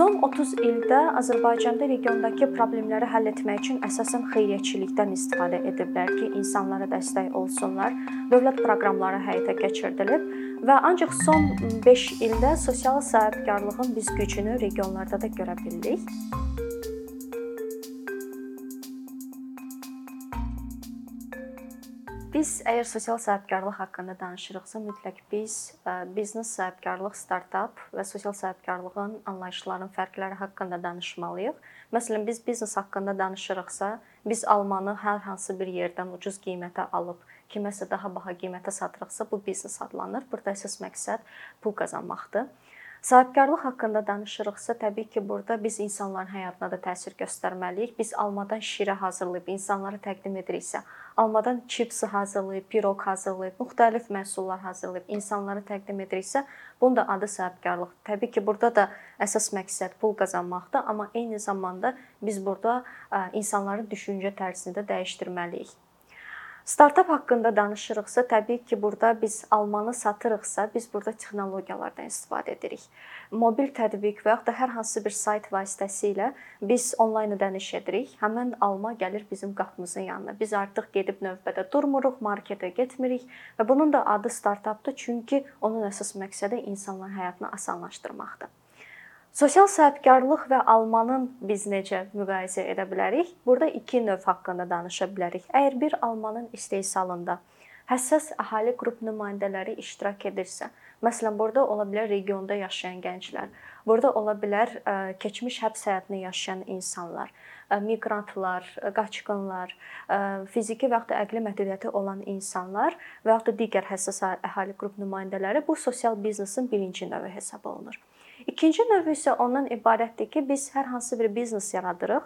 Son 30 ildə Azərbaycanda regiondakı problemləri həll etmək üçün əsasən xeyriyyəçilikdən istifadə ediblər ki, insanlara dəstək olsunlar. Dövlət proqramları həyata keçirdilib və ancaq son 5 ildə sosial sahibkarlığın biz gücünü regionlarda da görə bildik. Biz əgər sosial sahibkarlıq haqqında danışırıqsa, mütləq biz biznes sahibkarlıq, startap və sosial sahibkarlığın anlayışlarının fərqləri haqqında danışmalıyıq. Məsələn, biz biznes haqqında danışırıqsa, biz almanı hər hansı bir yerdən ucuz qiymətə alıb kiməsə daha baha qiymətə satırıqsa, bu biznes adlanır. Burada əsas məqsəd pul qazanmaqdır. Sahibkarlıq haqqında danışırıqsa, təbii ki, burada biz insanların həyatına da təsir göstərməliyik. Biz almadan şirə hazırlayıb insanlara təqdim ediriksə, almadan çipsi hazırlayıb, piroq hazırlayıb, müxtəlif məhsullar hazırlayıb insanlara təqdim ediriksə, bunun da adı sahibkarlıq. Təbii ki, burada da əsas məqsəd pul qazanmaqdır, amma eyni zamanda biz burada insanların düşüncə tərzini də dəyişdirməliyik. Startap haqqında danışırıqsa, təbii ki, burada biz almanı satırıqsa, biz burada texnologiyalardan istifadə edirik. Mobil tətbiq və ya da hər hansı bir sayt vasitəsilə biz onlayn ödəniş edirik. Həmin alma gəlir bizim qapımızın yanına. Biz artıq gedib növbədə durmuruq, marketə getmirik və bunun da adı startapdır, çünki onun əsas məqsədi insanların həyatını asanlaşdırmaqdır. Sosial sahibkarlıq və almanın biz necə müqayisə edə bilərik? Burada iki növ haqqında danışa bilərik. Əgər bir almanın istehsalında həssas əhali qrup nümayəndələri iştirak edirsə, məsələn, burada ola bilər regionda yaşayan gənclər, burada ola bilər keçmiş həbs həyatını yaşayan insanlar, miqrantlar, qaçqınlar, fiziki və ya da əqli məhdudiyyəti olan insanlar və ya da digər həssas əhali qrup nümayəndələri bu sosial biznesin birinci növü hesab olunur. İkinci növ isə ondan ibarətdir ki, biz hər hansı bir biznes yaradırıq.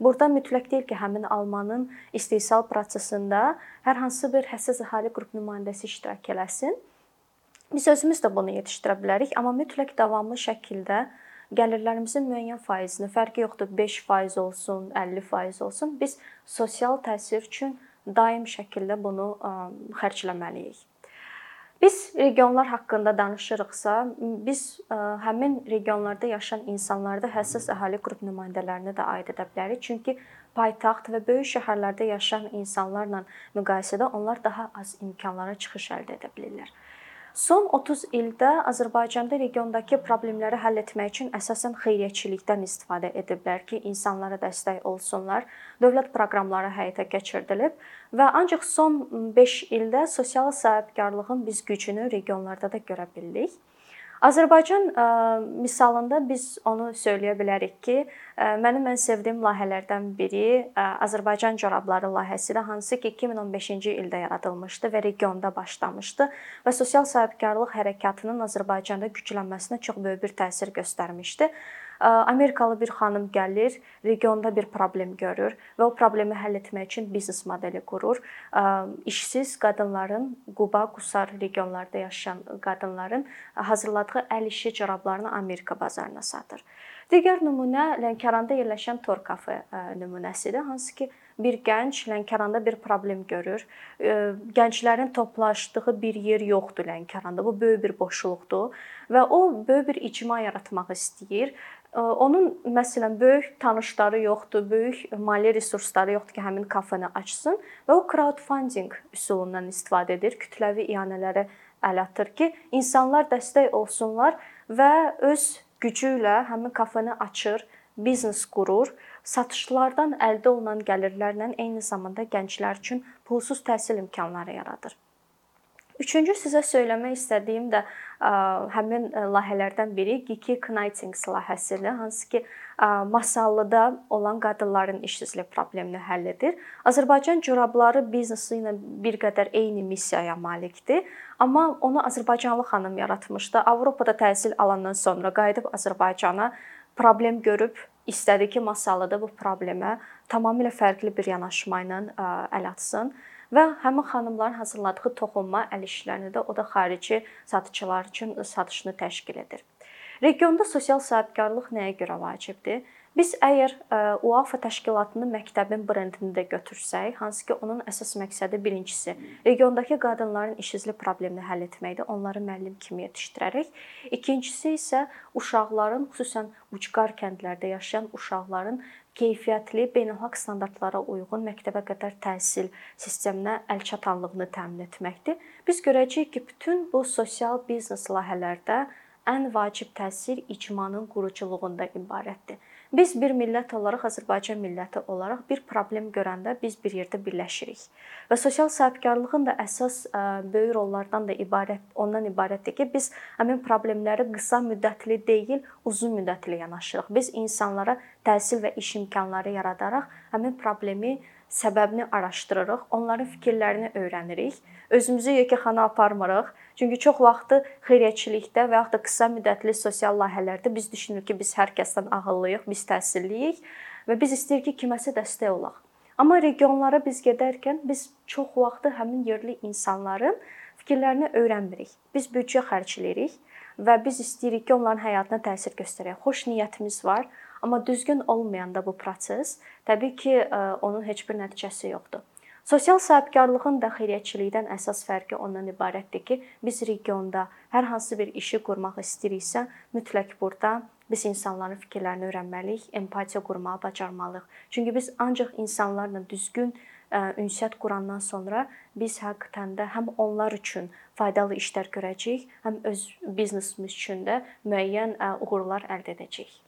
Burada mütləq deyil ki, həmin almanın istehsal prosesində hər hansı bir həssas əhali qrup nümayəndəsi iştirak eləsin. Biz özümüz də bunu yetişdirə bilərik, amma mütləq davamlı şəkildə gəlirlərimizin müəyyən faizini, fərqi yoxdur, 5% olsun, 50% olsun, biz sosial təsir üçün daim şəkildə bunu xərcləməliyik. Biz regionlar haqqında danışırıqsa, biz həmin regionlarda yaşayan insanlarda həssas əhali qrup nümayəndələrini də aid edə bilərik. Çünki paytaxt və böyük şəhərlərdə yaşayan insanlarla müqayisədə onlar daha az imkanlara çıxış əldə edə bilirlər. Son 30 ildə Azərbaycanda regiondakı problemləri həll etmək üçün əsasən xeyriyyəçilikdən istifadə ediblər ki, insanlara dəstək olsunlar. Dövlət proqramları həyata keçirdilib və ancaq son 5 ildə sosial sahibkarlığın biz gücünü regionlarda da görə bildik. Azərbaycan misalında biz onu söyləyə bilərik ki, mənim ən sevdiyim layihələrdən biri Azərbaycan corabları layihəsidir, hansı ki 2015-ci ildə yaradılmışdı və regionda başlamışdı və sosial sahibkarlıq hərəkatının Azərbaycanda güclənməsinə çox böyük bir təsir göstərmişdi. Amerikalı bir xanım gəlir, regionda bir problem görür və o problemi həll etmək üçün biznes modeli qurur. İşsiz qadınların, Quba, Qusar regionlarda yaşayan qadınların hazırladığı əl işi corablarını Amerika bazarına satır. Digər nümunə Lənkəranda yerləşən Tor kafe nümunəsidir, hansı ki bir gənc Lənkəranda bir problem görür. Gənclərin toplaşdığı bir yer yoxdur Lənkəranda. Bu böyük bir boşluqdur və o böyük bir icma yaratmaq istəyir Onun məsələn böyük tanışları yoxdur, böyük maliyyə resursları yoxdur ki, həmin kafeni açsın və o crowdfunding üsulundan istifadə edir. Kütləvi iyanələrə əl atır ki, insanlar dəstək olsunlar və öz gücü ilə həmin kafeni açır, biznes qurur, satışlardan əldə olunan gəlirlərlə eyni zamanda gənclər üçün pulsuz təhsil imkanları yaradır. Üçüncü sizə söyləmək istədiyim də həmin layihələrdən biri Geeky Knitings layihəsidir, hansı ki Masallıda olan qadınların işsizlik problemini həll edir. Azərbaycan corabları biznesi ilə bir qədər eyni missiyaya malikdir, amma onu Azərbaycanlı xanım yaratmışdı. Avropada təhsil alandan sonra qayıdıb Azərbaycana problem görüb istədi ki, Masallıda bu problemə tamamilə fərqli bir yanaşma ilə əl atsın və həmin xanımların hazırladığı toxunma əl işlərini də o da xarici satıcılar üçün satışını təşkil edir. Regionda sosial sahibkarlıq nəyə görə vacibdir? Biz əgər UEFA təşkilatının məktəbin brendini də götürsək, hansı ki, onun əsas məqsədi birincisi regiondakı qadınların iş izli problemini həll etməkdir, onları müəllim kimi yetişdirərək. İkincisi isə uşaqların, xüsusən ucqar kəndlərdə yaşayan uşaqların keyfiyyətli, beynəlxalq standartlara uyğun məktəbə qədər təhsil sisteminə əlçatanlığını təmin etməkdir. Biz görəcəyik ki, bütün bu sosial biznes layihələrdə ən vacib təsir icmanın quruculuğunda ibarətdir. Biz bir millət olaraq, Azərbaycan milləti olaraq bir problem görəndə biz bir yerdə birləşirik. Və sosial sahibkarlığın da əsas böyük rollardan da ibarət, ondan ibarətdir ki, biz həmin problemləri qısa müddətli deyil, uzun müddətli yanaşırıq. Biz insanlara təhsil və iş imkanları yaradaraq həmin problemi səbəbini araşdırırıq, onların fikirlərini öyrənirik. Özümüzü yekəxana aparmırıq. Çünki çox vaxtı xeyriyyəçilikdə və yaxud da qısa müddətli sosial layihələrdə biz düşünürük ki, biz hər kəsdən ağıllıyıq, biz təhsilliyik və biz istəyirik ki, kiməsə dəstək olaq. Amma regionlara biz gedərkən biz çox vaxtı həmin yerli insanların fikirlərini öyrənmirik. Biz büdcə xərcləyirik və biz istəyirik ki, onların həyatına təsir göstərək. Xoş niyyətimiz var, Amma düzgün olmayanda bu proses, təbii ki, onun heç bir nəticəsi yoxdur. Sosial sahibkarlığın da xeyriyyəçilikdən əsas fərqi ondan ibarətdir ki, biz regionda hər hansı bir işi qurmaq istəyiriksə, mütləq burada biz insanların fikirlərini öyrənməliyik, empatiya qurmağı bacarmalıyıq. Çünki biz ancaq insanlarla düzgün ünsiyyət qurandan sonra biz həqiqətən də həm onlar üçün faydalı işlər görəcəyik, həm öz biznesimiz üçün də müəyyən uğurlar əldə edəcəyik.